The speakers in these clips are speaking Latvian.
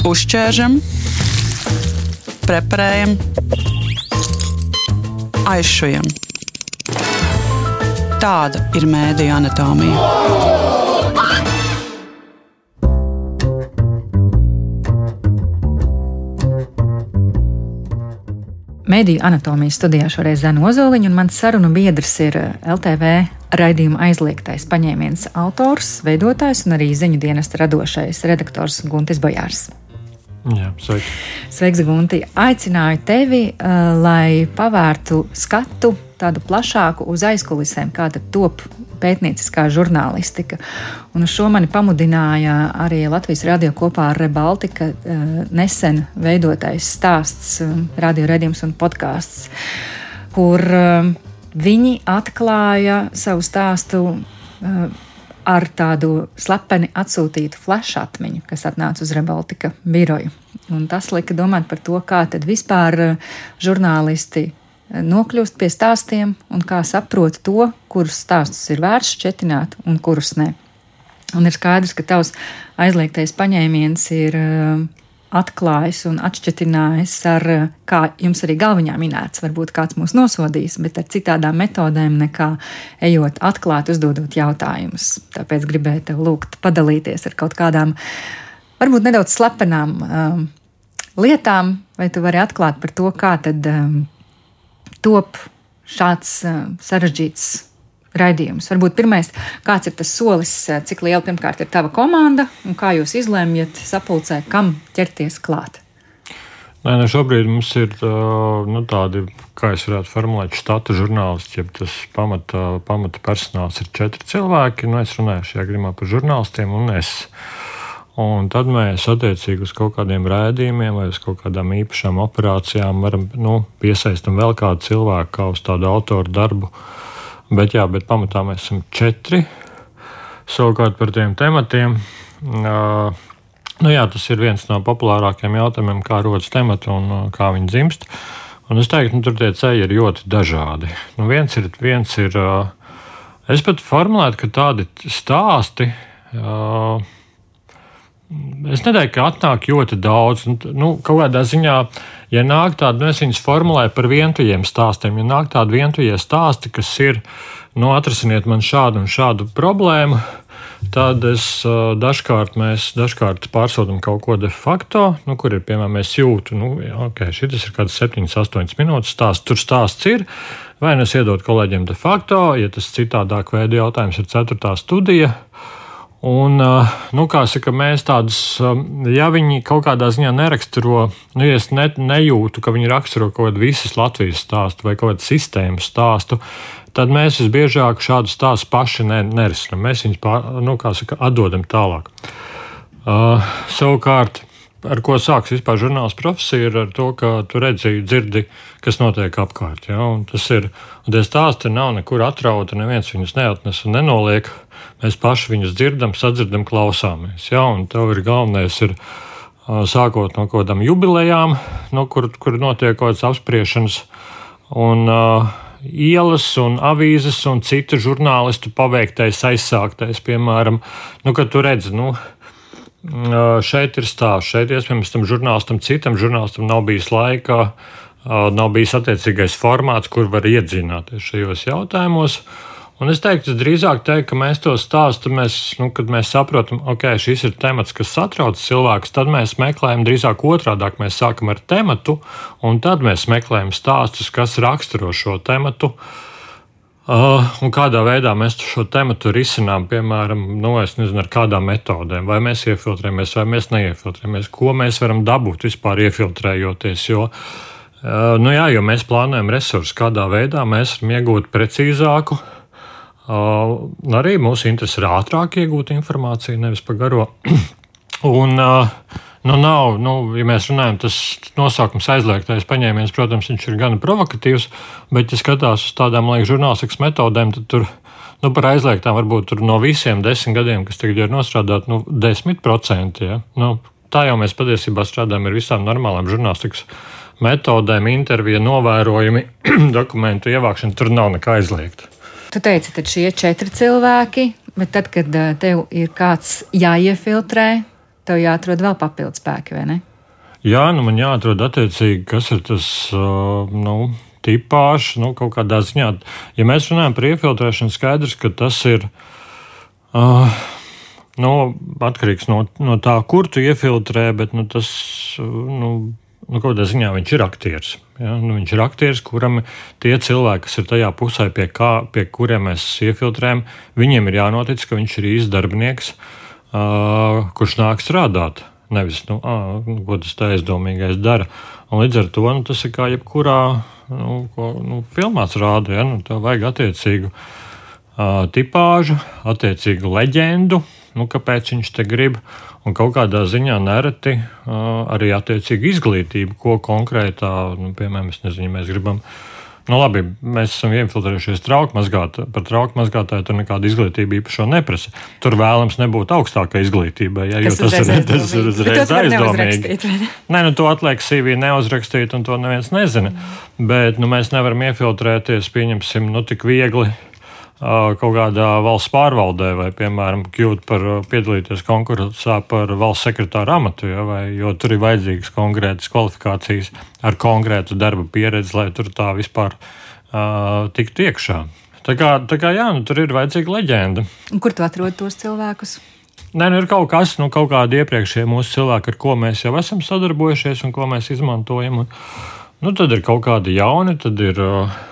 Uzķēršam, preparējam, aizšujam. Tāda ir mēdija anatomija. Mēdīju anatomijas studijā šoreiz Zana Ozoliņa, un mans sarunu biedrs ir eh, LTV raidījuma aizliegtais paņēmiens autors, veidotājs un arī ziņu dienesta radošais redaktors Guntis Bojārs. Jā, sveiki. Sveiks, Gunti! Aicināju tevi, uh, lai pavērtu skatu tādu plašāku uz aizkulisēm, kāda top pētnieciskā žurnālistika. Un šo mani pamudināja arī Latvijas radio kopā ar Rebaltika uh, nesen veidotais stāsts, uh, radio redzījums un podkāsts, kur uh, viņi atklāja savu stāstu. Ar tādu slepeni atsūtītu flash atmiņu, kas atnāca uz Rebaltika biroju. Un tas lika domāt par to, kā tad vispār žurnālisti nokļūst pie stāstiem un kā saprot to, kurus stāstus ir vērts šķetināt un kurus ne. Un ir skaidrs, ka tavs aizliegtais paņēmiens ir uh, atklājis un atšķitinājis ar, uh, kā jums arī galviņā minēts, varbūt kāds mūs nosodīs, bet ar citādām metodēm nekā ejot atklāt, uzdodot jautājumus. Tāpēc gribēju tev lūgt padalīties ar kaut kādām, varbūt nedaudz slepenām um, lietām, vai tu vari atklāt par to, kā tad. Um, top šāds uh, sarežģīts raidījums. Varbūt pirmais, kāds ir tas solis, uh, cik liela pirmkārt ir tava komanda un kā jūs izlēmjat sapulcē, kam ķerties klāt? Nē, ne, šobrīd mums ir uh, nu, tādi, kā es varētu formulēt, štata žurnālisti. Ja tas pamata, pamata personāls ir četri cilvēki. Nu, es runāju šajā gadījumā par žurnālistiem un es. Uh, Un tad mēs attiecīgi uz kaut kādiem rādījumiem vai uz kaut kādām īpašām operācijām varam nu, piesaistīt vēl kādu cilvēku kā uz tādu autoru darbu. Bet, jā, bet pamatā mēs esam četri. Savukārt par tiem tematiem. Uh, nu, jā, tas ir viens no populārākajiem jautājumiem, kā rodas temati un uh, kā viņi dzimst. Un es teiktu, nu, tur tie ceļi ir ļoti dažādi. Nu, viens ir, viens ir uh, es pat formulētu, ka tādi stāsti. Uh, Es nedomāju, ka atnāk ļoti daudz. Nu, kaut kādā ziņā, ja nāk tāda, nu, es viņus formulēju par vientujiem stāstiem, ja nāk tādi vientujie stāsti, kas ir, nu, atrasiniet man šādu un šādu problēmu, tad es dažkārt, mēs dažkārt pārsūtām kaut ko de facto, nu, kur ir, piemēram, es jūtu, nu, ok, šis ir kāds 7, 8 minūtes stāsts, tur stāsts ir. Vai nu es iedodu kolēģiem de facto, ja tas citādāk veidu jautājums ir 4. studija. Un, nu, kā saka, mēs tādus, ja viņi kaut kādā ziņā neraksturo, nu, ja es ne, nejūtu, ka viņi raksturo kaut kādu visas Latvijas stāstu vai kaut kādu sistēmas stāstu, tad mēs visbiežāk šādu stāstu paši ne, nerisinām. Mēs viņus pār, nu, saka, atdodam tālāk. Uh, savukārt, ar ko sāks vispār žurnāls profesija, ir ar to, ka tu redzi, dzirdi, kas notiek apkārt. Ja? Un tas ir, un tie stāsti nav nekur atrauti, neviens viņus neatnes un nenoliek. Uh, Mēs paši viņus dzirdam, sadzirdam, klausāmies. Ja? Un tev ir galvenais ir sākot no kaut kādām jubilejām, no kur, kur notiek kaut kādas apspriešanas. Un, uh, ielas, un avīzes un citu žurnālistu paveiktais, aizsāktais, piemēram, nu, kad tu redzi, nu, šeit ir stāsts, šeit iespējams tam žurnālistam, citam žurnālistam nav bijis laika, nav bijis attiecīgais formāts, kur var iedzināties šajos jautājumos. Un es teiktu, drīzāk teikt, ka mēs to stāstam, mēs, nu, kad mēs saprotam, ka okay, šis ir temats, kas satrauc cilvēkus, tad mēs meklējam drīzāk otrādi. Mēs sākam ar tematu, un tad mēs meklējam stāstus, kas raksturo šo tematu. Uh, un kādā veidā mēs šo tematu risinām, piemēram, nu, nezinu, ar kādām metodēm, vai mēs iefiltrējamies, vai mēs neiefiltrējamies, ko mēs varam dabūt vispār iefiltrējoties. Jo, uh, nu, jā, jo mēs plānojam resursus, kādā veidā mēs varam iegūt precīzāku uh, Uh, arī mūsu interesi ir ātrāk iegūt informāciju, nevis pa garo. Un, uh, nu, nav, nu, ja mēs runājam, tas nosaukums aizliegtais paņēmiens, protams, viņš ir gan provokatīvs, bet, ja skatās uz tādām, liekas, žurnālistikas metodēm, tad tur nu, par aizliegtām varbūt no visiem desmit gadiem, kas tagad ir nostrādāti, nu, desmit procenti. Ja? Nu, tā jau mēs patiesībā strādājam ar visām normālām žurnālistikas metodēm, interviju, novērojumi, dokumentu ievākšanu. Tur nav nekā aizliegta. Tu teici, ka šie četri cilvēki, bet tad, kad tev ir kāds jāiefiltrē, tev jāatrod vēl papildus spēki, vai ne? Jā, nu man jāatrod attiecīgi, kas ir tas. Nu, Tipāžs, nu, kaut kādā ziņā, ja mēs runājam par iefiltrēšanu, skaidrs, ka tas ir uh, nu, atkarīgs no, no tā, kur tu iefiltrē, bet nu, tas nu, nu, kaut kādā ziņā viņš ir aktieris. Ja? Nu, viņš ir aktieris, kuram tie cilvēki, kas ir tajā pusē, pie, kā, pie kuriem mēs iefiltrējam, viņiem ir jānotic, ka viņš ir īsts darbinieks, uh, kurš nāk strādāt. Nevis, nu, nu, ko tas tā aizdomīgais dara. Un līdz ar to nu, tas ir kā jebkurā nu, ko, nu, filmās rāda. Ja? Nu, tā vajag attiecīgu uh, tipāžu, attiecīgu leģendu, nu, kāpēc viņš te grib. Un kaut kādā ziņā nereti uh, arī attiecīgi izglītību, ko konkrētā, nu, piemēram, nezinu, mēs gribam. Nu, labi, mēs esam iefiltrējušies trauku mazgātājā. Par trauku mazgātāju tur nekāda izglītība īpaši neprasa. Tur vēlams nebūt augstākai izglītībai, ja, jo tas ir, tas ir uzreiz aizdomīgi. Nē, nu to atliek CV neuzrakstīt, un to neviens nezina. Mm. Bet nu, mēs nevaram iefiltrēties, pieņemsim, nu, tik viegli kaut kādā valsts pārvaldē, vai, piemēram, kļūt par piedalīties konkursā par valsts sekretāra amatu, ja, vai, jo tur ir vajadzīgas konkrētas kvalifikācijas ar konkrētu darba pieredzi, lai tur tā vispār uh, tiktu iekšā. Tā kā, tā kā jā, nu, tur ir vajadzīga leģenda. Kur tu atrod tos cilvēkus? Nē, nu ir kaut kas, nu, kaut kādi iepriekšējie mūsu cilvēki, ar ko mēs jau esam sadarbojušies un ko mēs izmantojam. Un, nu, tad ir kaut kādi jauni, tad ir. Uh,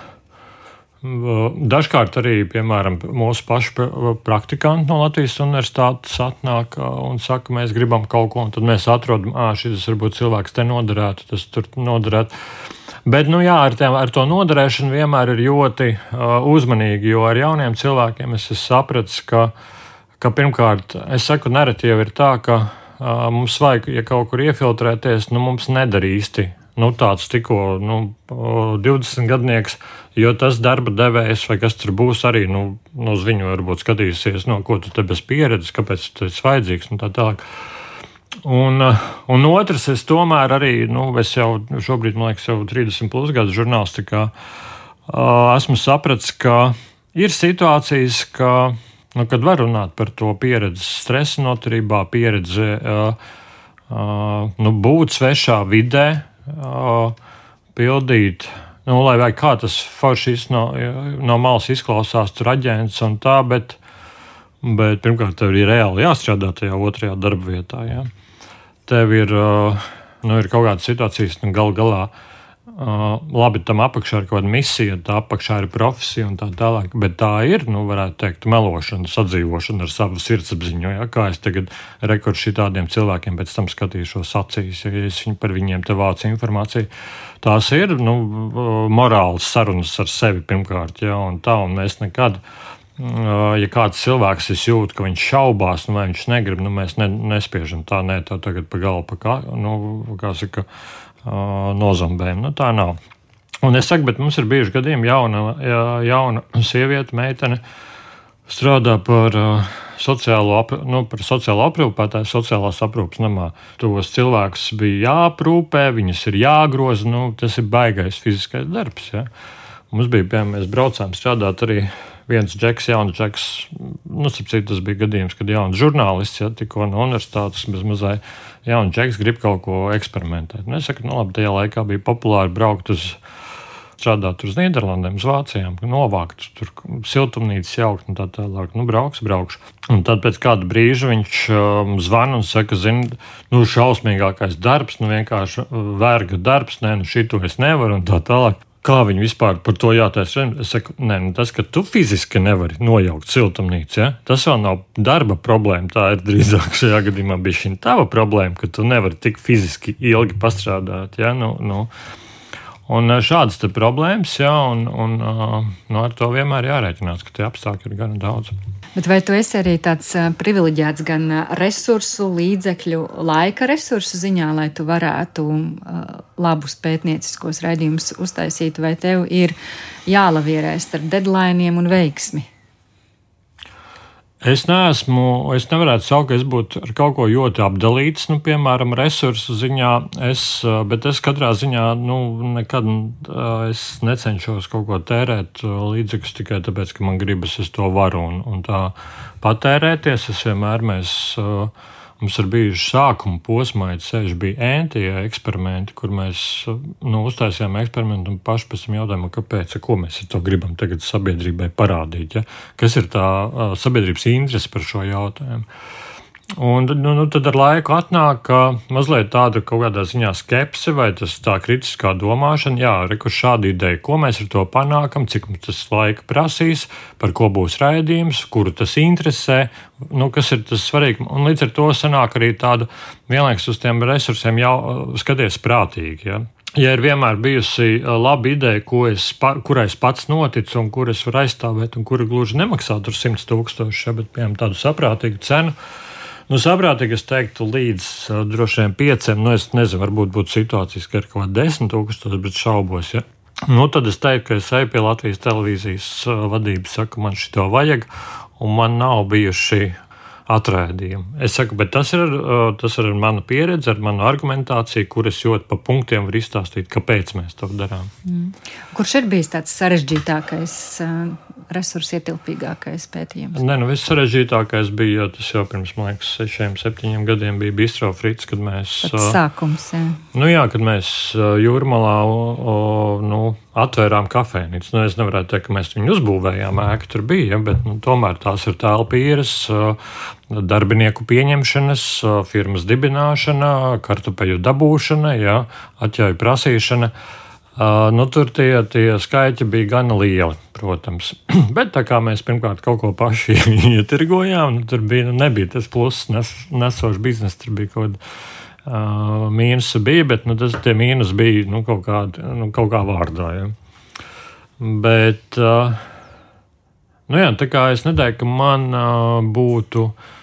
Dažkārt arī, piemēram, mūsu pašu praktikanti no Latvijas universitātes atnāk un saka, mēs gribam kaut ko, un tad mēs atrodam, ah, šis varbūt cilvēks te noderētu, tas tur noderētu. Bet, nu jā, ar, tiem, ar to noderēšanu vienmēr ir ļoti uh, uzmanīgi, jo ar jauniem cilvēkiem es esmu sapratis, ka, ka pirmkārt, es saku, nereti jau ir tā, ka uh, mums vajag, ja kaut kur iefiltrēties, nu mums nedara īsti nu, tāds tikko nu, 20 gadnieks, jo tas darba devējs vai kas tur būs arī nu, nu, uz viņu varbūt skatīsies, no ko tu te bez pieredzes, kāpēc tas ir vajadzīgs un tā tālāk. Un, un otrs, es tomēr arī, nu, es jau šobrīd, man liekas, jau 30 plus gadu žurnālistikā esmu sapratis, ka ir situācijas, ka, nu, kad var runāt par to pieredzi stresa noturībā, pieredzi uh, uh, nu, būt svešā vidē, pildīt. Nu, lai vai kā tas foršs no, no malas izklausās, tur aģents un tā, bet, bet pirmkārt, tev ir reāli jāstrādā tajā otrajā darba vietā. Ja? Tev ir, nu, ir kaut kādas situācijas, nu, gal galā Uh, labi, tam apakšā ir kaut kāda misija, tā apakšā ir profesija un tā tālāk. Bet tā ir, nu, varētu teikt, melošana, sadzīvošana ar savu sirdsapziņu. Ja? Kā es tagad rekordu šitādiem cilvēkiem pēc tam skatīšos acīs, ja es viņu par viņiem te vācu informāciju. Tās ir nu, morāls sarunas ar sevi pirmkārt, ja? un tā, un mēs nekad. Ja kāds cilvēks jūt, ka viņš šaubās, nu, vai viņš negrib, nu, mēs ne, nespiežam tā, nē, tā tagad pa galvu, pa kā, nu, kā saka, nozombējam. Nu, tā nav. Un es saku, bet mums ir bijuši gadījumi, jauna, jauna sieviete, meitene strādā par sociālo, ap, nu, par sociālo aprūpētāju, sociālās aprūpes namā. Tos cilvēkus bija jāaprūpē, viņus ir jāgroza. Nu, tas ir baigais fiziskais darbs. Ja. Mums bija, piemēram, mēs braucām strādāt arī viens džeks, jauns džeks. Nu, citu, tas bija gadījums, kad jauns žurnālists ja, tikko no universitātes bez mazai jauns džeks grib kaut ko eksperimentēt. Nu, es saku, nu, labi, tajā laikā bija populāri braukt uz. Strādāt uz Nīderlandēm, uz Vācijām, novākt tur siltumnīcas, jaukt un tā tālāk. Nu, brauks, braukšu. Un tad pēc kāda brīža viņš um, zvana un saka, zini, nu, šausmīgākais darbs, nu, vienkārši uh, verga darbs, nē, nu, šito es nevaru un tā tālāk. Kā viņi vispār par to jātaisa? Es saku, nē, nu tas, ka tu fiziski nevari nojaukt siltumnīcu, ja? tas vēl nav darba problēma. Tā ir drīzāk šajā gadījumā bija šī tava problēma, ka tu nevari tik fiziski ilgi pastrādāt. Ja? Nu, nu. Un šādas problēmas, ja, un, un nu, ar to vienmēr jārēķinās, ka tie apstākļi ir gan daudz. Bet vai tu esi arī tāds privileģēts gan resursu, līdzekļu, laika resursu ziņā, lai tu varētu labus pētnieciskos raidījumus uztaisīt, vai tev ir jālavierē starp deadline un veiksmi? Es neesmu, es nevarētu saukt, ka es būtu ar kaut ko ļoti apdalīts, nu, piemēram, resursu ziņā. Es, bet es katrā ziņā nu, nekad es necenšos kaut ko tērēt līdzekļus tikai tāpēc, ka man gribas, es to varu un, un tā patērēties. Es vienmēr mēs Mums ir bijuši sākuma posmā, ceļš bija ēntie eksperimenti, kur mēs nu, uztaisījām eksperimentu un paši pēc tam jautājām, kāpēc, ko mēs ar to gribam tagad sabiedrībai parādīt. Ja? Kas ir tā sabiedrības interese par šo jautājumu? Un nu, nu, tad ar laiku atnāk mazliet tāda kaut kādā ziņā skepse vai tas tā kritiskā domāšana. Jā, rekur šāda ideja, ko mēs ar to panākam, cik tas laika prasīs, par ko būs raidījums, kuru tas interesē, nu, kas ir tas svarīgi. Un līdz ar to sanāk arī tāda vienlaikus uz tiem resursiem jau skaties prātīgi. Ja? Ja ir vienmēr bijusi laba ideja, es, kurai es pats noticu un kur es varu aizstāvēt, un kura gluži nemaksā tur 100 tūkstoši, ja, bet piemēram tādu saprātīgu cenu, Nu, saprātīgi es teiktu, līdz uh, droši vien pieciem, nu, es nezinu, varbūt būtu situācijas, ka ir kaut kāda desmit tūkstoši, bet šaubos. Ja? Nu, tad es teiktu, ka es eju pie Latvijas televīzijas vadības, saku, man šito vajag, un man nav bijuši atraidījumu. Es saku, bet tas ir, tas ir mana pieredze, ar manu argumentāciju, kur es ļoti pa punktiem varu izstāstīt, kāpēc mēs to darām. Mm. Kurš ir bijis tāds sarežģītākais? Resursu ietilpīgākais pētījums? Nē, nu viss sarežģītākais bija, jo tas jau pirms, man liekas, sešiem, septiņiem gadiem bija Bistro Frits, kad mēs. Pats sākums, jā. Nu jā, kad mēs jūrmalā o, nu, atvērām kafejnīcu. Nu, es nevaru teikt, ka mēs viņu uzbūvējām, ēka tur bija, bet nu, tomēr tās ir telpu īres, darbinieku pieņemšanas, firmas dibināšana, kartupeļu dabūšana, jā, atļauju prasīšana. Uh, nu, tur tie, tie skaitļi bija gana lieli, protams. Bet tā kā mēs pirmkārt kaut ko paši ietirgojām, nu, tur bija, nu, nebija tas pluss, nes, nesošs bizness, tur bija kaut kāda uh, mīnusa, bija, bet nu, tas, mīnus bija nu, kaut, kā, nu, kaut kā vārdā. Ja. Bet, uh, nu, jā, tā kā es neteiktu, ka man uh, būtu. Uh,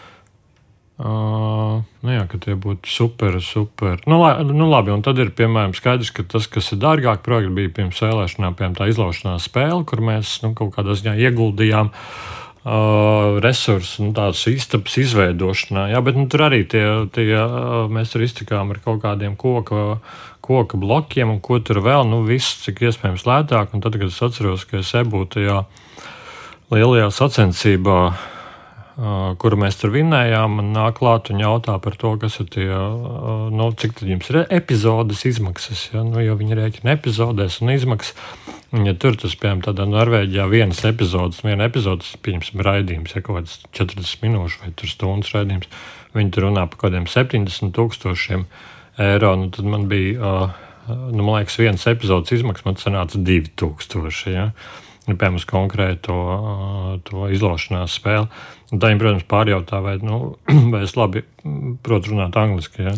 nu jā, ka tie būtu super, super. Nu, la, nu labi, un tad ir piemēram skaidrs, ka tas, kas ir dārgāk, projekts bija pirms vēlēšanām, piemēram, tā izlaušanās spēle, kur mēs nu, kaut kādā ziņā ieguldījām. Uh, resursu, nu, tādas istabas izveidošanā. Jā, bet nu, tur arī tie, tie, uh, mēs tur iztikām ar kaut kādiem koku, koku blokiem un ko tur vēl. Nu, viss, cik iespējams lētāk. Un tad, kad es atceros, ka es ebūtu tajā lielajā sacensībā, uh, kuru mēs tur vinējām, man nāk klāt un jautā par to, kas ir tie, nu, cik tad jums ir epizodes izmaksas. Ja? Nu, jo viņi rēķina epizodēs un izmaksas. Ja tur tas, piemēram, tādā Norvēģijā vienas epizodes, viena epizodes, pieņemsim, raidījums, ja kaut kāds 40 minūšu vai stundas raidījums, viņi tur runā par kaut kādiem 70 tūkstošiem eiro. Nu, tad man bija, nu, man liekas, vienas epizodes izmaksas man sanāca 2000. Ja? Nu, piemēram, uz konkrēto to izlaušanās spēli. Tā viņi, protams, pārjautā, vai, nu, vai es labi protu runāt angliski. Ja?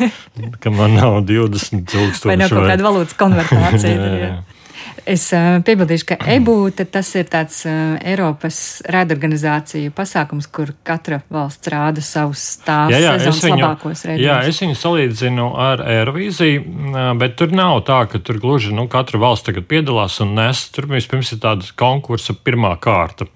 ka man nav 20 tūkstoši. Vai nav kaut kāda valūtas konvertācija. jā, jā. Es uh, piebildīšu, ka EBU tas ir tāds uh, Eiropas raidorganizāciju pasākums, kur katra valsts rāda savus tās jā, jā, sezonas viņu, labākos raidījumus. Jā, es viņu salīdzinu ar Eirovīziju, bet tur nav tā, ka tur gluži nu, katra valsts tagad piedalās un nes. Tur vispirms ir tāda konkursa pirmā kārta.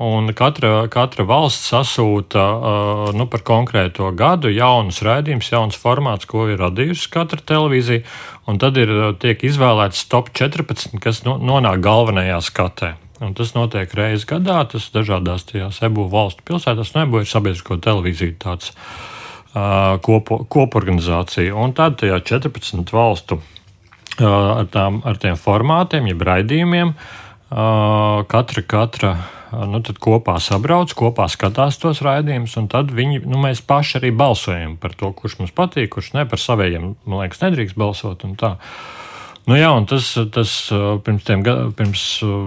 Un katra, katra valsts sasūta uh, nu, par konkrēto gadu jaunus raidījumus, jauns formāts, ko ir radījusi katra televīzija. Un tad ir, tiek izvēlēts top 14, kas no, nonāk galvenajā skatē. Un tas notiek reizes gadā, tas dažādās tajās EBU valstu pilsētās. Nu, EBU ir sabiedrisko televīziju tāds uh, kopu, koporganizācija. Un tad tajā 14 valstu uh, ar, tām, ar tiem formātiem, jeb raidījumiem, uh, katra, katra nu, kopā sabrauc, kopā skatās tos raidījumus, un tad viņi, nu, mēs paši arī balsojam par to, kurš mums patīk, kurš ne par saviem. Man liekas, nedrīkst balsot. Nu, jā, tas, tas pirms, tiem, pirms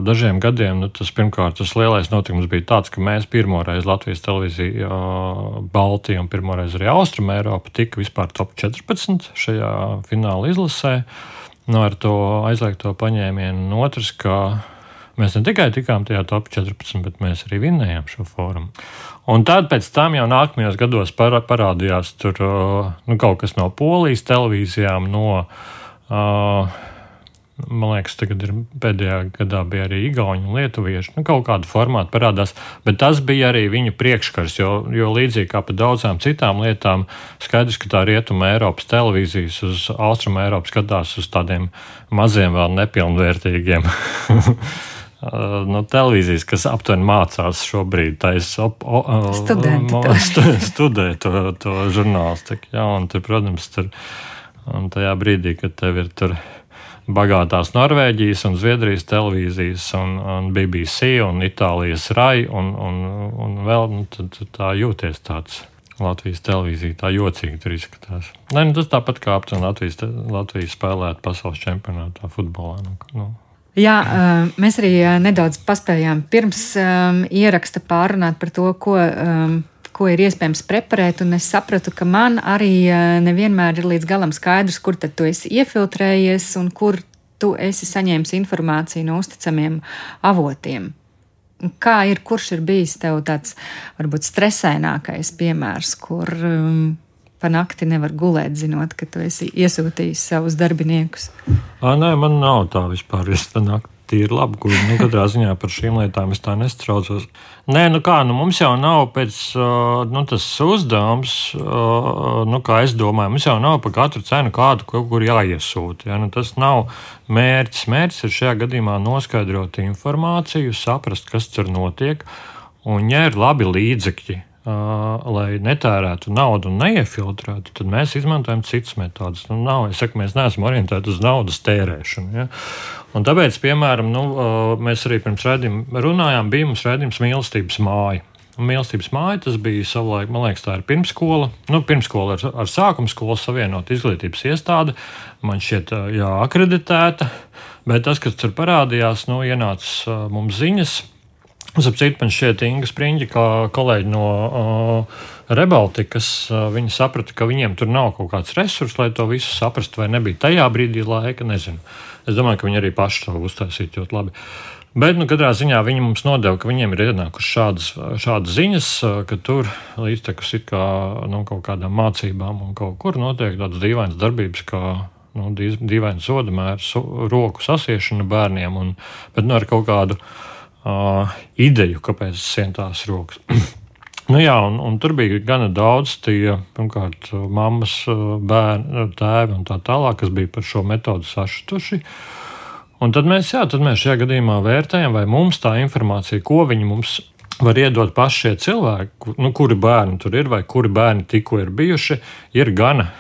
dažiem gadiem, nu, tas pirmkārt, tas lielais notikums bija tāds, ka mēs pirmoreiz Latvijas televīzija, Baltija un pirmoreiz arī Austrum Eiropa tika vispār top 14 šajā fināla izlasē. Nu, ar to aizliegto paņēmienu, un otrs, ka Mēs ne tikai tikām tajā top 14, bet mēs arī vinnējām šo fórumu. Un tad pēc tam jau nākamajos gados parādījās tur, nu, kaut kas no polijas televīzijām, no. Uh, Man liekas, tagad ir pēdējā gadā bija arī Igauni un Lietuvieši. Nu, kaut kāda formāta parādās, bet tas bija arī viņu priekškars. Jo, jo līdzīgi kā par daudzām citām lietām, skaidrs, ka tā rietuma Eiropas televīzijas uz austrumu Eiropas skatās uz tādiem maziem, vēl nepilnvērtīgiem no televīzijas, kas aptuveni mācās šobrīd, taisa studenti studē to, to žurnālistiku. Jā, un tur, protams, tur, un tajā brīdī, kad tev ir tur bagātās Norvēģijas un Zviedrijas televīzijas, un, un BBC un Itālijas RAI, un, un, un vēl nu, tad tā jūties tāds. Latvijas televīzija tā jocīgi tur izskatās. Nē, nu, tas tāpat kā aptuveni Latvijas, Latvijas spēlēt pasaules čempionātā futbolā. Nu, nu. Jā, mēs arī nedaudz paspējām pirms um, ieraksta pārunāt par to, ko ko ir iespējams preparēt, es sapratu, ka man arī nevienmēr ir līdz galam skaidrs, kur tad tu esi iefiltrējies un kur tu esi saņēmis informāciju no uzticamiem avotiem. Kā ir, kurš ir bijis tev tāds varbūt stresainākais piemērs, kur pa nakti nevar gulēt, zinot, ka tu esi iesūtījis savus darbiniekus? À, nē, man nav tā vispār. Es pa nakti tīri labi guļu. Nu, katrā ziņā par šīm lietām es tā nestraucos. Nē, nu kā, nu mums jau nav pēc, nu, tas uzdevums, nu, kā es domāju, mums jau nav par katru cenu kādu kaut kur jāiesūta. Ja? Nu, tas nav mērķis. Mērķis ir šajā gadījumā noskaidrot informāciju, saprast, kas tur notiek, un ja ir labi līdzekļi lai netērētu naudu un neiefiltrētu, tad mēs izmantojam citas metodas. Nu, nav, saku, mēs neesam orientēti uz naudas tērēšanu. Ja? Un tāpēc, piemēram, nu, uh, mēs arī pirms redzējuma runājām, bija mums redzējums mīlestības māja. Un mīlestības māja tas bija savulaik, man liekas, tā ir pirmskola. Nu, pirmskola ar, ar sākuma skolu savienot izglītības iestāde. Man šķiet, uh, jā, akreditēta. Bet tas, kas tur parādījās, nu, ienāca mums ziņas Ap citu, man šķiet, Inga Spriņģa, kā kolēģi no uh, Rebaltikas, uh, viņi saprata, ka viņiem tur nav kaut kāds resurs, lai to visu saprastu, vai nebija tajā brīdī laika. Nezinu. Es domāju, ka viņi arī paši to uztaisīja ļoti labi. Bet, nu, katrā ziņā viņi mums nodeva, ka viņiem ir ienākušas šādas, šādas ziņas, ka tur līdztekus ir kā, nu, kaut kādām mācībām un kaut kur notiek tādas dīvainas darbības, kā nu, dīvains soda mērs, roku sasiešana bērniem, un, bet nu, ar kaut kādu uh, ideju, kāpēc es sienu tās rokas. nu, jā, un, un tur bija gana daudz tie, pirmkārt, mammas, bērni, tēvi un tā tālāk, kas bija par šo metodu sašutuši. Un tad mēs, jā, tad mēs šajā gadījumā vērtējam, vai mums tā informācija, ko viņi mums var iedot paši šie cilvēki, nu, kuri bērni tur ir vai kuri bērni tikko ir bijuši, ir gana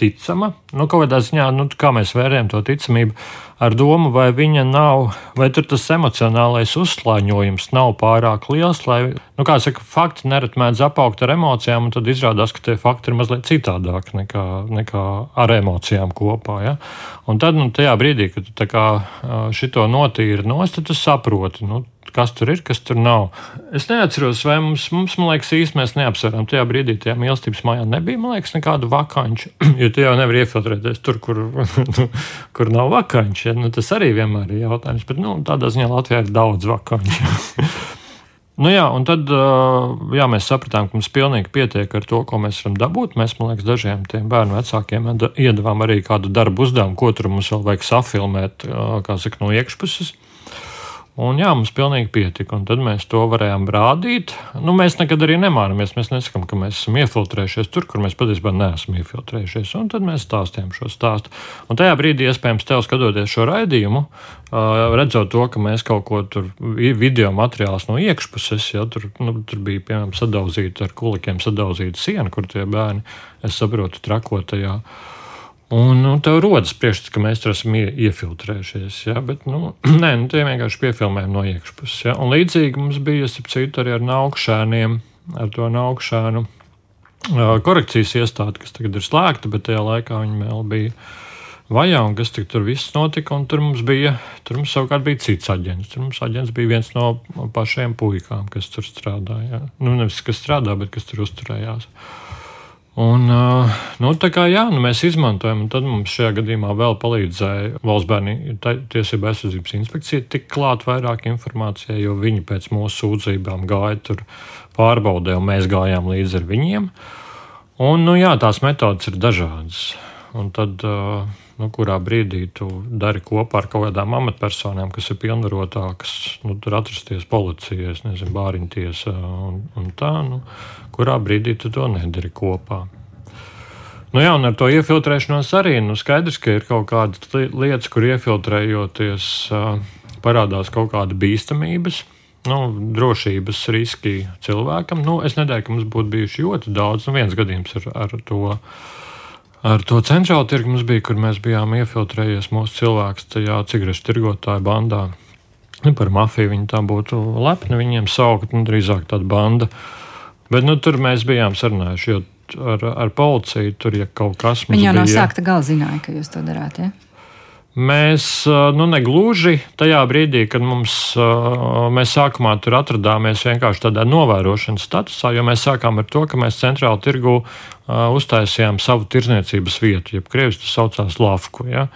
ticama. Nu, kādā ziņā, nu, kā mēs vērtējam to ticamību, ar domu, vai viņa nav, vai tas emocionālais uzslāņojums nav pārāk liels, lai, nu, kā saka, fakti nereti mēdz apaugt ar emocijām, un tad izrādās, ka tie fakti ir mazliet citādāki nekā, nekā ar emocijām kopā. Ja? Un tad, nu, tajā brīdī, kad tu kā, šito notīri nost, tad tu saproti, nu, kas tur ir, kas tur nav. Es neatceros, vai mums, mums man liekas, īstenībā mēs neapsverām. Tajā brīdī, tajā mīlestības mājā nebija, man liekas, nekādu vakanču. Jo tu jau nevari iefiltrēties tur, kur, kur nav vakanču. Ja? Nu, tas arī vienmēr ir jautājums. Bet nu, tādā ziņā Latvijā ir daudz vakanču. Nu jā, un tad jā, mēs sapratām, ka mums pilnīgi pietiek ar to, ko mēs varam dabūt. Mēs, man liekas, dažiem bērnu vecākiem iedavām arī kādu darbu uzdevumu, ko tur mums vēl vajag safilmēt, kā saka, no iekšpuses. Un jā, mums pilnīgi pietika. Un tad mēs to varējām rādīt. Nu, mēs nekad arī nemānāmies. Mēs nesakām, ka mēs esam iefiltrējušies tur, kur mēs patiesībā neesam iefiltrējušies. Un tad mēs stāstījām šo stāstu. Un tajā brīdī, iespējams, tev skatoties šo raidījumu, redzot to, ka mēs kaut ko tur video materiālus no iekšpuses, ja tur, nu, tur bija piemēram sadauzīta ar kulikiem sadauzīta siena, kur tie bērni, es saprotu, trakotajā. Ja, Un nu, tev rodas priekšstats, ka mēs tur esam iefiltrējušies. Ja? Bet, nu, nē, nu, tie vienkārši piefilmējam no iekšpuses. Ja? Un līdzīgi mums bija citu arī ar naukšēniem, ar to naukšēnu korekcijas iestādi, kas tagad ir slēgta, bet tajā laikā viņi vēl bija vajā un kas tur viss notika. Tur mums bija, tur mums savukārt bija cits aģents. Tur mums aģents bija viens no pašiem puikām, kas tur strādāja. Nu, nevis kas strādā, bet kas tur uzturējās. Un, nu, kā, jā, nu, mēs izmantojam, un tad mums šajā gadījumā vēl palīdzēja Valsts bērnu tiesību aizsardzības inspekcija tik klāt vairāk informācijai, jo viņi pēc mūsu sūdzībām gāja tur pārbaudē, un mēs gājām līdzi ar viņiem. Un, nu, jā, tās metodas ir dažādas. Un tad, uh, nu, kurā brīdī tu dari kopā ar kaut kādām amatpersonām, kas ir pilnvarotākas, nu, tur atrasties policijā, nezinu, bāriņtiesā un, un tā, nu, kurā brīdī tu to nedari kopā. Nu, jā, un ar to iefiltrēšanos arī nu, skaidrs, ka ir kaut kādas lietas, kur iefiltrējoties. parādās kaut kāda bīstamības. Nu, drošības riski cilvēkam. Nu, es nedēļu, ka mums būtu bijuši ļoti daudz. Nu, viens gadījums ar, ar to ar to centrālu tirgu mums bija, kur mēs bijām iefiltrējies mūsu cilvēks tajā cigarešu tirgotāju bandā. Nu, par mafiju viņi tā būtu lepni viņiem saukt, nu, drīzāk tāda banda. Bet nu, tur mēs bijām sarunājuši, jo ar, ar policiju tur, ja kaut kas mums Viņa jau no bija, sākta gala zināja, ka jūs to darāt. Ja? Mēs nu, negluži tajā brīdī, kad mums, mēs sākumā tur atradāmies vienkārši tādā novērošanas statusā, jo mēs sākām ar to, ka mēs centrāli tirgu uztaisījām savu tirzniecības vietu, jeb krievis tas saucās Lafku. Ja?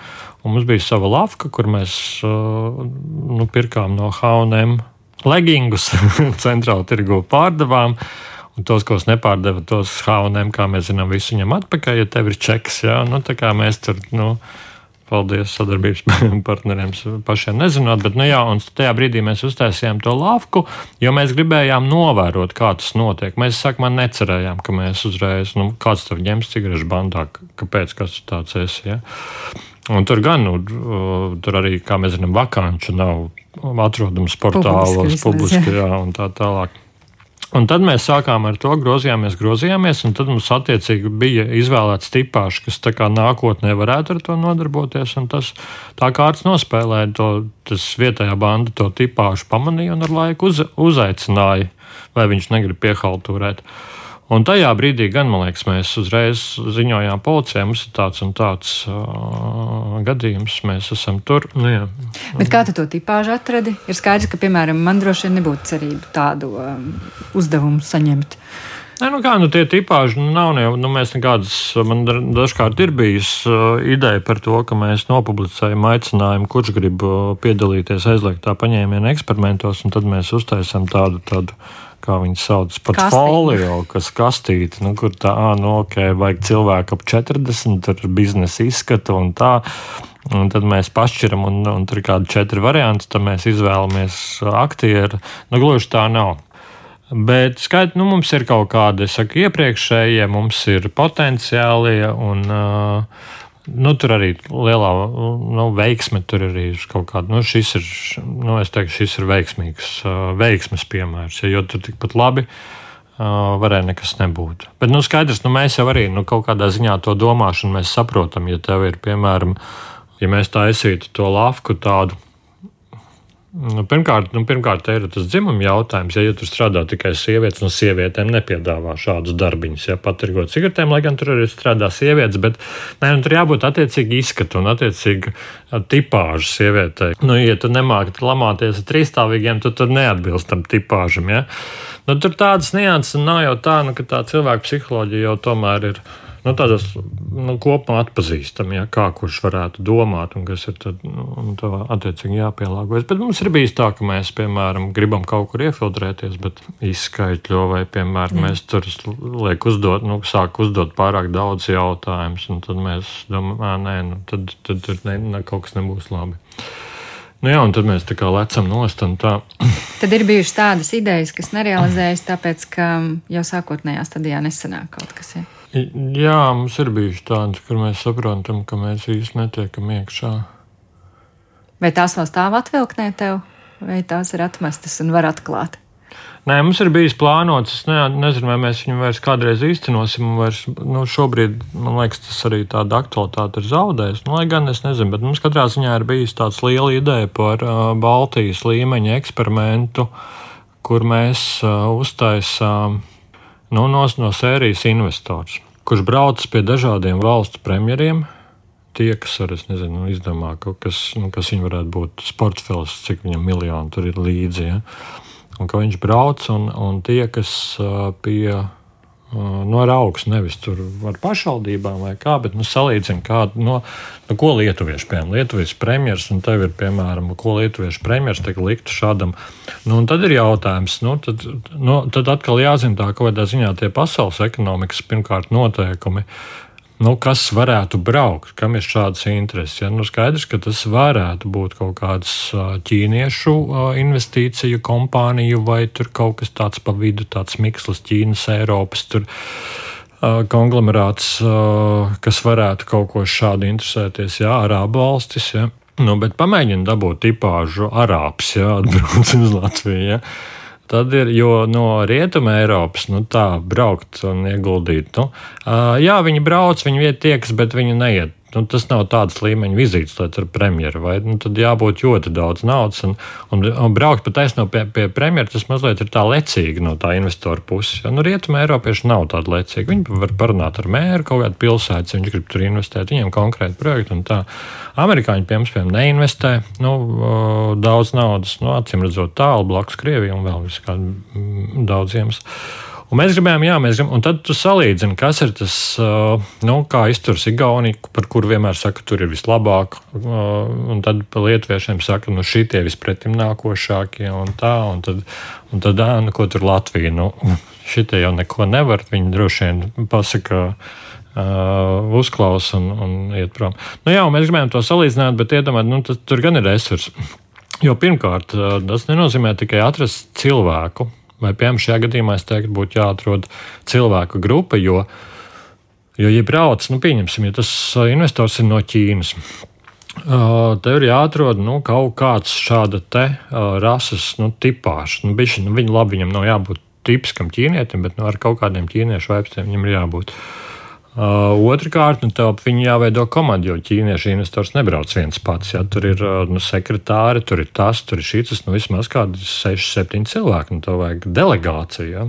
Un mums bija sava lafka, kur mēs nu, pirkām no H&M legingus centrāli tirgu pārdevām. Un tos, ko nepārdeva, tos H&M, kā mēs zinām, visu ņem atpakaļ, ja tev ir čeks. Ja? Nu, tā kā mēs tur. Nu, Paldies sadarbības partneriem, pašiem nezinot, bet nu, jā, tajā brīdī mēs uztaisījām to lāfku, jo mēs gribējām novērot, kā tas notiek. Mēs sākumā necerējām, ka mēs uzreiz, nu, kāds tur ņems cigarešu bandā, kāpēc kas tāds esi. Ja? Un tur gan, nu, tur arī, kā mēs zinām, vakanču nav atrodams portālos, publiski, jā, un tā tālāk. Un tad mēs sākām ar to, grozījāmies, grozījāmies, un tad mums attiecīgi bija izvēlēts tipāžs, kas nākotnē varētu ar to nodarboties. Tas, tā kārtas nospēlēja to, tas vietējā banda to tipāžu pamanīja un ar laiku uz, uzaicināja, vai viņš negrib piehaltūrēt. Uh, Un tajā brīdī, gan man liekas, mēs uzreiz ziņojām policijai, mums ir tāds un tāds uh, gadījums, mēs esam tur. Nu, jā. Bet kā tu to tipāžu atradi? Ir skaidrs, ka, piemēram, man droši vien nebūtu cerība tādu um, uzdevumu saņemt. Nē, nu kā, nu tie tipāži nu, nav, ne, nu mēs nekādas, man dažkārt ir bijis uh, ideja par to, ka mēs nopublicējam aicinājumu, kurš grib uh, piedalīties aizliegtā paņēmiena eksperimentos, un tad mēs uztaisam tādu, tādu kā viņi sauc, portfolio, kas kastīti, nu, kur tā, ah, nu, ok, vajag cilvēku ap 40, tur biznesa izskatu un tā. Un tad mēs pašķiram, un, un tur ir kādi četri varianti, tad mēs izvēlamies aktieru. Nu, gluži tā nav. Bet skaidrs, nu, mums ir kaut kādi, saku, iepriekšējie, mums ir potenciālie, un, Nu, tur arī lielā nu, veiksme, tur ir kaut kāda. Nu, šis ir, nu, es teiktu, šis ir veiksmīgs, veiksmes piemērs, jo tur tikpat labi varēja nekas nebūt. Bet nu, skaidrs, nu, mēs jau arī nu, kaut kādā ziņā to domāšanu saprotam. Ja tev ir, piemēram, ja mēs taisītu to lafku tādu Nu, pirmkārt, nu, pirmkārt, ir tas dzimuma jautājums. Ja, ja tur strādā tikai sievietes, no nu, sievietēm nepiedāvā šādus darbiņus, ja patirgot cigaretēm, lai gan tur arī strādā sievietes, bet nē, nu, tur jābūt attiecīgi izskatu un attiecīgi tipāžu sievietei. Nu, ja tu nemāki lamāties ar trīsstāvīgiem, tad tu neatbilst tam tipāžam. Ja? Nu, tur tādas nianses nav jau tā, nu, ka tā cilvēka psiholoģija jau tomēr ir nu, tādas nu, kopumā atpazīstami, ja, kā kurš varētu domāt un kas ir tad, nu, attiecīgi jāpielāgojas. Bet mums ir bijis tā, ka mēs, piemēram, gribam kaut kur iefiltrēties, bet izskaidro vai, piemēram, Jā. mēs tur liek uzdot, nu, sāk uzdot pārāk daudz jautājumus, un tad mēs domājam, nē, nu, tad, tad tur ne, ne, kaut kas nebūs labi. Nu jā, un tad mēs tā kā lecam nost. tad ir bijušas tādas idejas, kas nerealizējas, tāpēc, ka jau sākotnējā stadijā nesanāk kaut kas. Ja? Jā, mums ir bijuši tādi, kur mēs saprotam, ka mēs īsti netiekam iekšā. Vai tās vēl stāv atvilknē tev, vai tās ir atmestas un var atklāt? Nē, mums ir bijis plānots. Es ne, nezinu, vai mēs viņu vairs kādreiz īstenosim. Vairs, nu, šobrīd man liekas, tas arī tāda aktualitāte ir zaudējis. Nu, lai gan es nezinu, bet mums katrā ziņā ir bijis tāds liela ideja par uh, Baltijas līmeņa eksperimentu, kur mēs uh, uztaisām. Uh, nu, no, sērijas investors, kurš brauc pie dažādiem valstu premjeriem. Tie, kas ar nezinu, izdomā, kas, nu, kas viņam varētu būt sportfils, cik viņam miljoni tur ir līdzi. Ja? Un ka viņš brauc un, un tie, kas pie no ar augstu, nevis tur ar pašvaldībām vai kā, bet nu, salīdzina, kādu, no, nu, ko lietuvieši, piemēram, lietuviešu premjeras, un tev ir, piemēram, ko lietuviešu premjeras te liktu šādam. Nu, tad ir jautājums, nu, tad, nu, tad atkal jāzina tā, kādā ziņā tie pasaules ekonomikas pirmkārt noteikumi nu, kas varētu braukt, kam ir šādas intereses. Ja? Nu, skaidrs, ka tas varētu būt kaut kāds ķīniešu investīciju kompāniju vai kaut kas tāds pa vidu, tāds mikslis Ķīnas, Eiropas. Tur, konglomerāts, kas varētu kaut ko šādu interesēties, jā, Arābu valstis. Ja. Nu, bet pamēģini dabūt tipāžu arābs, ja atbrauc uz Latviju. Ja. Tad ir, jo no rietuma Eiropas nu, tā braukt un ieguldīt. Nu, jā, viņi brauc, viņi vietā tiekas, bet viņi neiet nu, tas nav tāds līmeņa vizītes, lai tur premjeru vai nu, tad jābūt ļoti daudz naudas. Un, un, un braukt pa taisno pie, pie premjera, tas mazliet ir tā lecīgi no tā investora puses. Ja? Nu, Rietumē Eiropieši nav tādi lecīgi. Viņi var parunāt ar mēru kaut kādu pilsētu, ja viņi grib tur investēt, viņiem konkrēti projekti un tā. Amerikāņi, piemēram, neinvestē nu, daudz naudas, nu, acīm redzot, tālu blakus Krievijai un vēl visādiem mm, daudziem. Un mēs gribējām, jā, mēs gribējām, un tad tu salīdzini, kas ir tas, nu, kā izturas Igaunija, par kuru vienmēr saka, tur ir vislabāk, un tad pa lietuviešiem saka, nu, šitie vispretim nākošākie, un tā, un tad, un tad, nu, ko tur Latvija, nu, šitie jau neko nevar, viņi droši vien pasaka, Uh, uzklausa un, un iet prom. Nu, jā, mēs gribējām to salīdzināt, bet iedomājieties, nu, tas, tur gan ir resursi. Jo pirmkārt, tas nenozīmē tikai atrast cilvēku, Vai, piemēram, šajā gadījumā es teiktu, būtu jāatrod cilvēku grupa, jo, jo ja brauc, nu, pieņemsim, ja tas uh, investors ir no Ķīnas. Uh, tev ir jāatrod nu, kaut kāds šāda te uh, rases nu, tipāžs. Nu, bišķi, nu, viņa labi, viņam nav jābūt tipiskam ķīnietim, bet nu, ar kaut kādiem ķīniešu vaipstiem viņam ir jābūt. Uh, Uh, Otrakārt, nu, tev viņu jāveido komanda, jo ķīniešu investors nebrauc viens pats. Ja? Tur ir uh, nu, sekretāri, tur ir tas, tur ir šis, nu, vismaz kādi 6, 7 cilvēki. Nu, tev vajag delegāciju. Ja?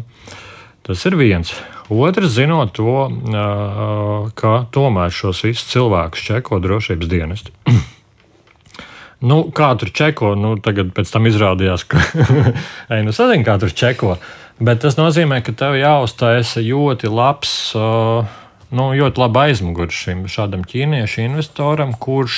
Tas ir viens. Otrs, zinot to, uh, ka tomēr šos visus cilvēkus čeko drošības dienesti. nu, kā tur čeko, nu, tagad pēc tam izrādījās, ka Ei, nu, sadien, kā tur čeko. Bet tas nozīmē, ka tev jāuztaisa ļoti labs. Uh, nu, ļoti labi aizmuguri šim šādam ķīniešu investoram, kurš,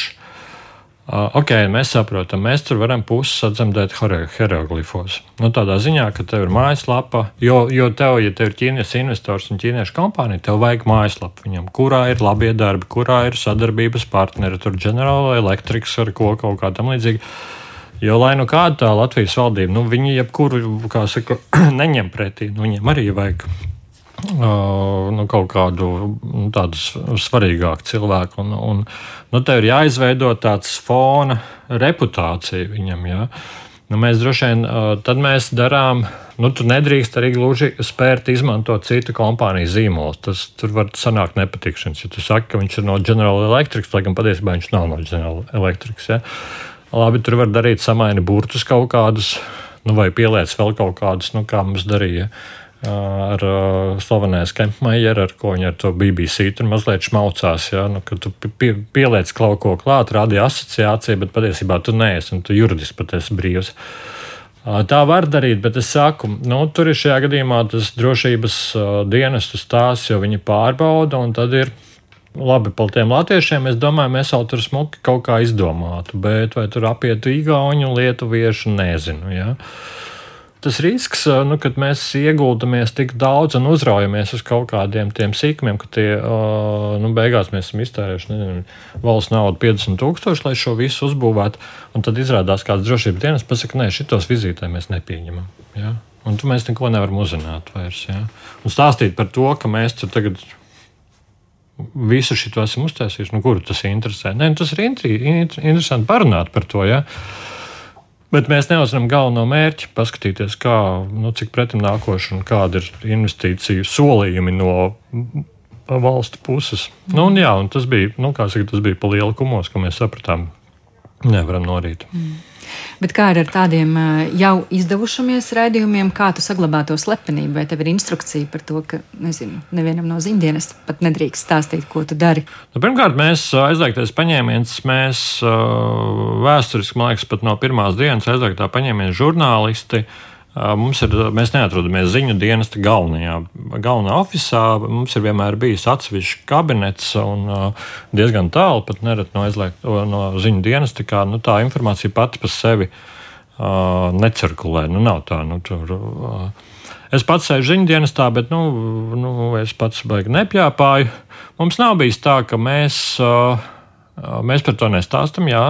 uh, ok, mēs saprotam, mēs tur varam pusi atzemdēt hieroglifos. Nu, tādā ziņā, ka tev ir mājaslapa, jo, jo tev, ja tev ir ķīniešu investors un ķīniešu kompānija, tev vajag mājaslapu viņam, kurā ir labie darbi, kurā ir sadarbības partneri, tur General Electric ar ko kaut kā tam līdzīga. Jo, lai nu kāda tā Latvijas valdība, nu, viņi jebkuru, kā saka, neņem pretī, nu, viņiem arī vajag nu, kaut kādu nu, svarīgāku cilvēku. Un, un, nu, tev ir jāizveido tāds fona reputācija viņam. Ja? Nu, mēs droši vien tad mēs darām, nu, tu nedrīkst arī gluži spērt izmantot citu kompāniju zīmolus. Tas tur var sanākt nepatikšanas. Ja tu saki, ka viņš ir no General Electric, lai gan patiesībā viņš nav no General Electric. Ja? Labi, tur var darīt samaini burtus kaut kādus, nu, vai pieliec vēl kaut kādus, nu, kā mums darīja. Ja? Ar uh, slavenais Kempmajeru, ar ko viņi ar to BBC tur mazliet šmaucās. Ja? Nu, tu pie, pieliec kaut ko klāt, rādi asociāciju, bet patiesībā tu neesi un tu juridiski pat esi brīvs. Tā var darīt, bet es saku, nu, tur ir šajā gadījumā tas drošības uh, dienestu stāsts, jo viņi pārbauda, un tad ir labi par tiem latviešiem. Es domāju, mēs jau tur smuki kaut kā izdomātu, bet vai tur apietu īgauņu, lietuviešu, nezinu. Ja? Uh, tas risks, nu, kad mēs ieguldamies tik daudz un uzraujamies uz kaut kādiem tiem sīkumiem, ka tie nu, beigās mēs esam iztērējuši nezinu, valsts naudu 50 tūkstoši, lai šo visu uzbūvētu. Un tad izrādās kāds drošības dienas pasaka, nē, šitos vizītē mēs nepieņemam. Ja? Un tu mēs neko nevaram uzzināt vairs. Ja? Un stāstīt par to, ka mēs tur tagad visu šo esam uztaisījuši, nu, kuru tas interesē. Nē, nu, tas ir interesanti parunāt par to. Ja? Bet mēs neuzzinām galveno mērķi, paskatīties, kā, nu, cik pretim nākoši un kāda ir investīciju solījumi no valstu puses. Mm. Nu, un, jā, un tas bija, nu, saka, tas bija pa lielu kumos, ka mēs sapratām, nevaram norīt. Mm. Bet kā ir ar tādiem jau izdevušamies raidījumiem, kā tu saglabā to slepenību? Vai tev ir instrukcija par to, ka, nezinu, nevienam no ziņdienas pat nedrīkst stāstīt, ko tu dari? Nu, pirmkārt, mēs aizliegtais paņēmiens, mēs vēsturiski, man liekas, pat no pirmās dienas aizliegtā paņēmiena žurnālisti. Uh, Mums ir, mēs neatrodamies ziņu dienesta galvenajā, galvenā oficiālā. Mums ir vienmēr bijis atsevišķs kabinets un diezgan tālu pat nereti no, aizliegt, no ziņu dienesta. Kā, nu, tā informācija pati par sevi uh, necirkulē. Nu, nav tā, nu, tur, uh, es pats sēžu ziņu dienestā, bet nu, nu, es pats baigi nepjāpāju. Mums nav bijis tā, ka mēs. Uh, Mēs par to nestāstām, jā,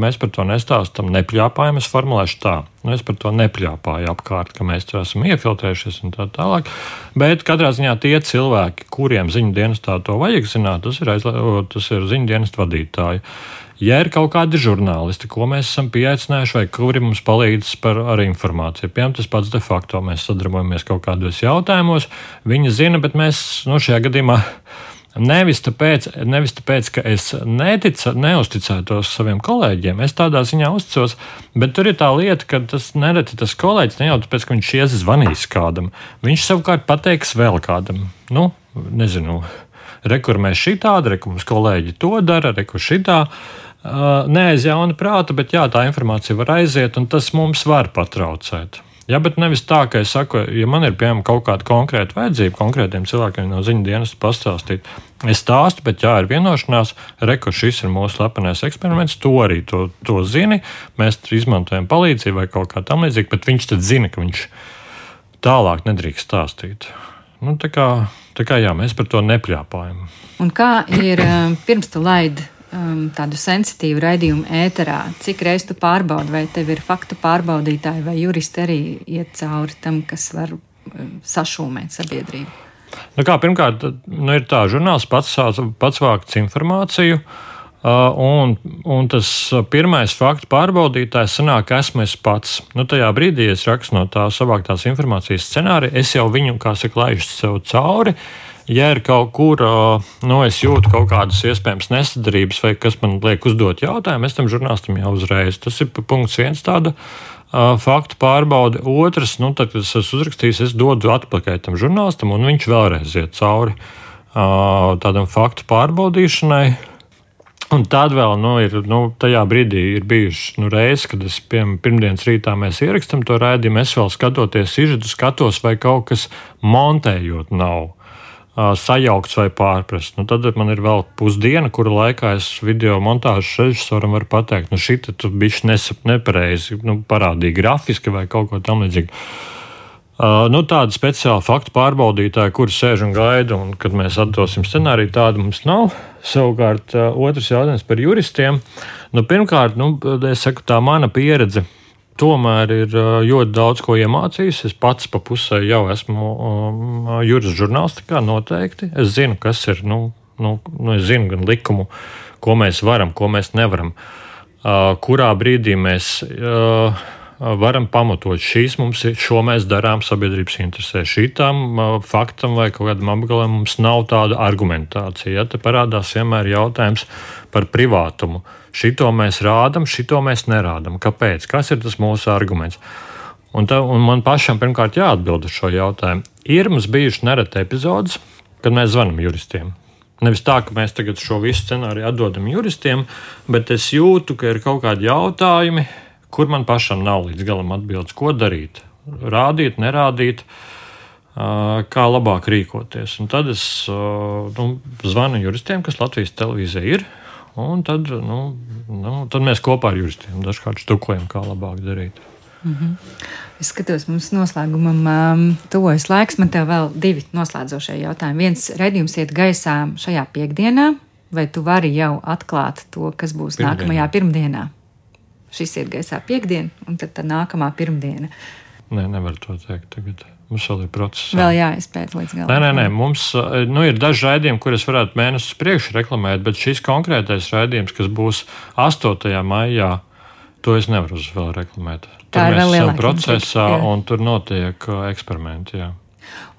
mēs par to nestāstām, nepļāpājam. Es formulēšu tā, nu, es par to nepļāpāju apkārt, ka mēs tur esam iefiltrējušies un tā tālāk. Bet katrā ziņā tie cilvēki, kuriem ziņu dienestā to vajag zināt, tas ir, aizlē, tas ir ziņu dienestu vadītāji. Ja ir kaut kādi žurnālisti, ko mēs esam pieaicinājuši, vai kuri mums palīdz par, ar informāciju, piemēram, tas pats de facto, mēs sadarbojamies kaut kādos jautājumos, viņi zina, bet mēs nu, šajā gadījumā Nevis tāpēc, nevis tāpēc, ka es netica, neusticētos saviem kolēģiem, es tādā ziņā uzticos, bet tur ir tā lieta, ka tas nereti tas kolēģis ne jau tāpēc, ka viņš ies zvanīs kādam, viņš savukārt pateiks vēl kādam. Nu, nezinu, rekur mēs šī tāda, rekur mums kolēģi to dara, rekur šitā. Uh, Nē, aiz jauna prāta, bet jā, tā informācija var aiziet, un tas mums var patraucēt. Jā, bet nevis tā, ka es saku, ja man ir piemēram kaut kāda konkrēta vajadzība konkrētiem cilvēkiem no ziņu dienas pastāstīt, es stāstu, bet jā, ir vienošanās, reko šis ir mūsu slepenais eksperiments, to arī to, to zini, mēs izmantojam palīdzību vai kaut kā tam līdzīga, bet viņš tad zina, ka viņš tālāk nedrīkst stāstīt. Nu, tā kā, tā kā jā, mēs par to nepļāpājam. Un kā ir eh, pirms tu laidi um, tādu sensitīvu raidījumu ēterā, cik reizes tu pārbaudi, vai tev ir faktu pārbaudītāji vai juristi arī iet cauri tam, kas var um, sašūmēt sabiedrību? Nu kā, pirmkārt, nu ir tā, žurnāls pats, pats vākts informāciju. Un, un tas pirmais faktu pārbaudītājs sanāk, esmu es pats. Nu, tajā brīdī, es rakstu no tā savāktās informācijas scenārija, es jau viņu, kā saka, laižu sev cauri. Ja ir kaut kur, nu, es jūtu kaut kādas iespējamas nesadarības, vai kas man liek uzdot jautājumu, es tam žurnālistam jau uzreiz. Tas ir punkts viens tāda. Faktu pārbaude. Otrs, nu, tad, kad es esmu uzrakstījis, es dodu atpakaļ tam žurnālistam, un viņš vēlreiz iet cauri tādam faktu pārbaudīšanai. Un tad vēl nu, ir, nu, tajā brīdī ir bijuši nu, reizes, kad es piemēram pirmdienas rītā mēs ierakstām to raidījumu. Es vēl skatoties izžu, skatos, vai kaut kas montējot nav sajaukts vai pārprasts. Nu, tad man ir vēl pusdiena, kura laikā es video montāžas režisoram varu pateikt, nu, šī tur bija nepareizi, nu, parādīja grafiski vai kaut ko tamlīdzīgu. Uh, nu, tāda speciāla faktu pārbaudītāja, kur sēž un gaida, un kad mēs atdosim scenāriju, tāda mums nav. Savukārt, uh, otrs jautājums par juristiem. Nu, pirmkārt, nu, es saku, tā mana pieredze tomēr ir ļoti daudz ko iemācījis. Es pats pa pusē jau esmu um, juris žurnālistikā noteikti. Es zinu, kas ir, nu, nu, nu, es zinu gan likumu, ko mēs varam, ko mēs nevaram. Uh, kurā brīdī mēs uh, varam pamatot šīs mums ir, šo mēs darām sabiedrības interesē. Šītam uh, faktam vai kaut kādam apgabalam mums nav tāda argumentācija. Ja? Te parādās vienmēr jautājums par privātumu. Šito mēs rādām, šito mēs nerādām. Kāpēc? Kas ir tas mūsu arguments? Un, tā, un man pašam pirmkārt jāatbild uz šo jautājumu. Ir mums bijuši nereti epizodes, kad mēs zvanām juristiem. Nevis tā, ka mēs tagad šo visu scenāriju atdodam juristiem, bet es jūtu, ka ir kaut kādi jautājumi, kur man pašam nav līdz galam atbildes, ko darīt. Rādīt, nerādīt, kā labāk rīkoties. Un tad es nu, zvanu juristiem, kas Latvijas televīzijā ir Un tad, nu, nu, tad mēs kopā ar juristiem dažkārt stukojam, kā labāk darīt. Mm -hmm. Es skatos, mums noslēgumam um, tuvojas laiks. Man te vēl divi noslēdzošie jautājumi. Viens raidījums iet gaisā šajā piekdienā, vai tu vari jau atklāt to, kas būs Pirmdienā. nākamajā pirmdienā? Šis iet gaisā piekdien, un tad tā nākamā pirmdiena. Nē, nevar to teikt tagad. Mums vēl ir process. Vēl jāizpēta līdz galam. Nē, nē, nē. mums eh, nu, ir daži raidījumi, kurus varētu mēnesis priekš reklamēt, bet šis konkrētais raidījums, kas būs 8. maijā, to es nevaru vēl reklamēt. Tur Tā ir vēl lielāka procesā, jā. un tur notiek eh, eksperimenti. Jā.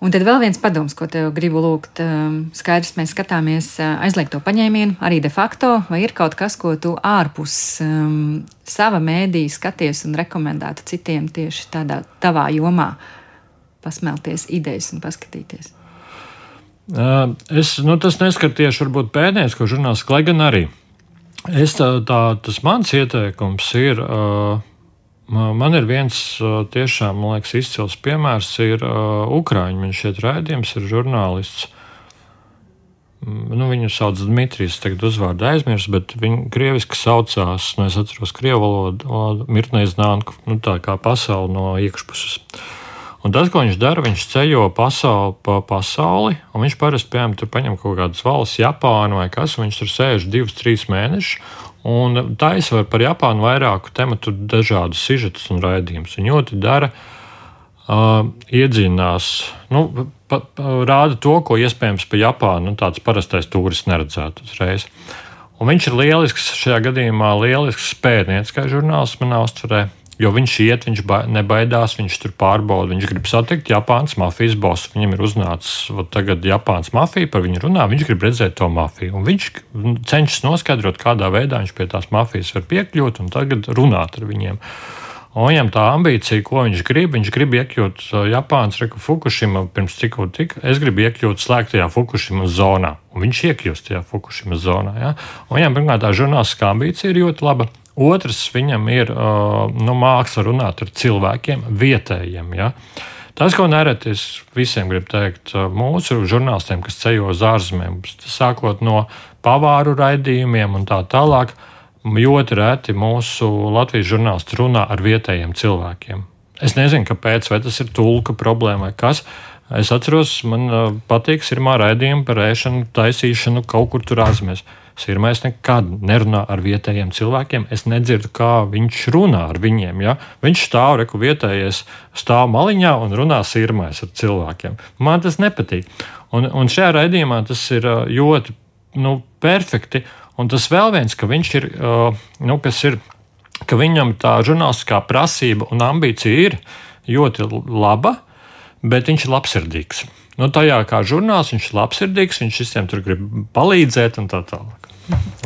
Un tad vēl viens padoms, ko te gribu lūgt. Ehm, skaidrs, mēs skatāmies eh, aizliegto paņēmienu, arī de facto, vai ir kaut kas, ko tu ārpus um, sava mēdī skaties un rekomendētu citiem tieši tādā tavā jomā pasmelties idejas un paskatīties? Es nu, tas neskatu tieši varbūt pēdējais, ko žurnāls, lai gan arī. Es tā, tā, tas mans ieteikums ir, man ir viens tiešām, liekas, izcils piemērs, ir Ukrāņi. Viņš šeit raidījums ir žurnālists. Nu, viņu sauc Dmitrijs, tagad uzvārdu aizmirsu, bet viņa krieviski saucās, nu, es atceros, krievu valodu, Mirtnēs Nānku, nu, tā kā pasauli no iekšpuses. Un tas, ko viņš dara, viņš ceļo pasauli pa pasauli, un viņš parasti, piemēram, tur paņem kaut kādas valsts, Japānu vai kas, un viņš tur sēž divus, trīs mēnešus. Un taisa var par Japānu vairāku tematu, dažādus sižetus un raidījumus. Viņa ļoti dara, uh, iedzīvinās, nu, pa, pa, rāda to, ko iespējams pa Japānu nu, tāds parastais turists neredzētu uzreiz. Un viņš ir lielisks, šajā gadījumā lielisks pētnieks, kā žurnālists manā uztverē. Jo viņš iet, viņš ba nebaidās, viņš tur pārbauda, viņš grib satikt Japānas mafijas bosu. Viņam ir uznācis tagad Japānas mafija, par viņu runā, viņš grib redzēt to mafiju. Un viņš cenšas noskaidrot, kādā veidā viņš pie tās mafijas var piekļūt un tagad runāt ar viņiem. Un viņam tā ambīcija, ko viņš grib, viņš grib iekļūt Japānas reku Fukushima pirms tikko tika. Es gribu iekļūt slēgtajā Fukushima zonā, un viņš iekļūst tajā Fukushima zonā. Ja? Un viņam pirmkārt tā žurnālistiskā ambīcija ir ļoti laba. Otrs, viņam ir nu, māksla runāt ar cilvēkiem, vietējiem. Ja? Tas, ko nereti es visiem gribu teikt, mūsu žurnālistiem, kas ceļo uz ārzemēm, sākot no pavāru raidījumiem un tā tālāk, ļoti reti mūsu Latvijas žurnālisti runā ar vietējiem cilvēkiem. Es nezinu, kāpēc, vai tas ir tulka problēma vai kas. Es atceros, man patīk sirmā raidījuma par ēšanu, taisīšanu kaut kur tur ārzemēs. Sirmais nekad nerunā ar vietējiem cilvēkiem. Es nedzirdu, kā viņš runā ar viņiem. Ja? Viņš stāv reku vietējais, stāv maliņā un runā sirmais ar cilvēkiem. Man tas nepatīk. Un, un šajā raidījumā tas ir ļoti nu, perfekti. Un tas vēl viens, ka viņš ir, nu, kas ir, ka viņam tā žurnālistiskā prasība un ambīcija ir ļoti laba, bet viņš ir labsirdīgs. Nu, tajā kā žurnālists viņš ir labsirdīgs, viņš visiem tur grib palīdzēt un tā tālāk.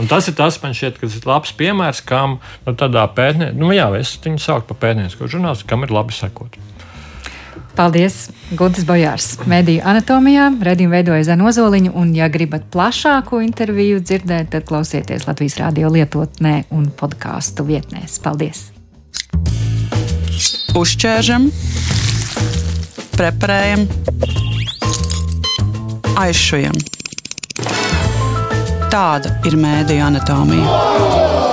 Un tas ir tas, man šķiet, kas ir labs piemērs, kam nu, tādā pētniecībā, nu, jā, es viņu saucu par pētniecisko žurnālistu, kam ir labi sekot. Paldies, Guntis Bojārs. Mediju anatomijā redzējumu veidoja Zanozoliņu, un, ja gribat plašāku interviju dzirdēt, tad klausieties Latvijas radio lietotnē un podkāstu vietnēs. Paldies! Uzķēršam, preparējam, aizšujam. Tāda ir mēdīņa anatomija.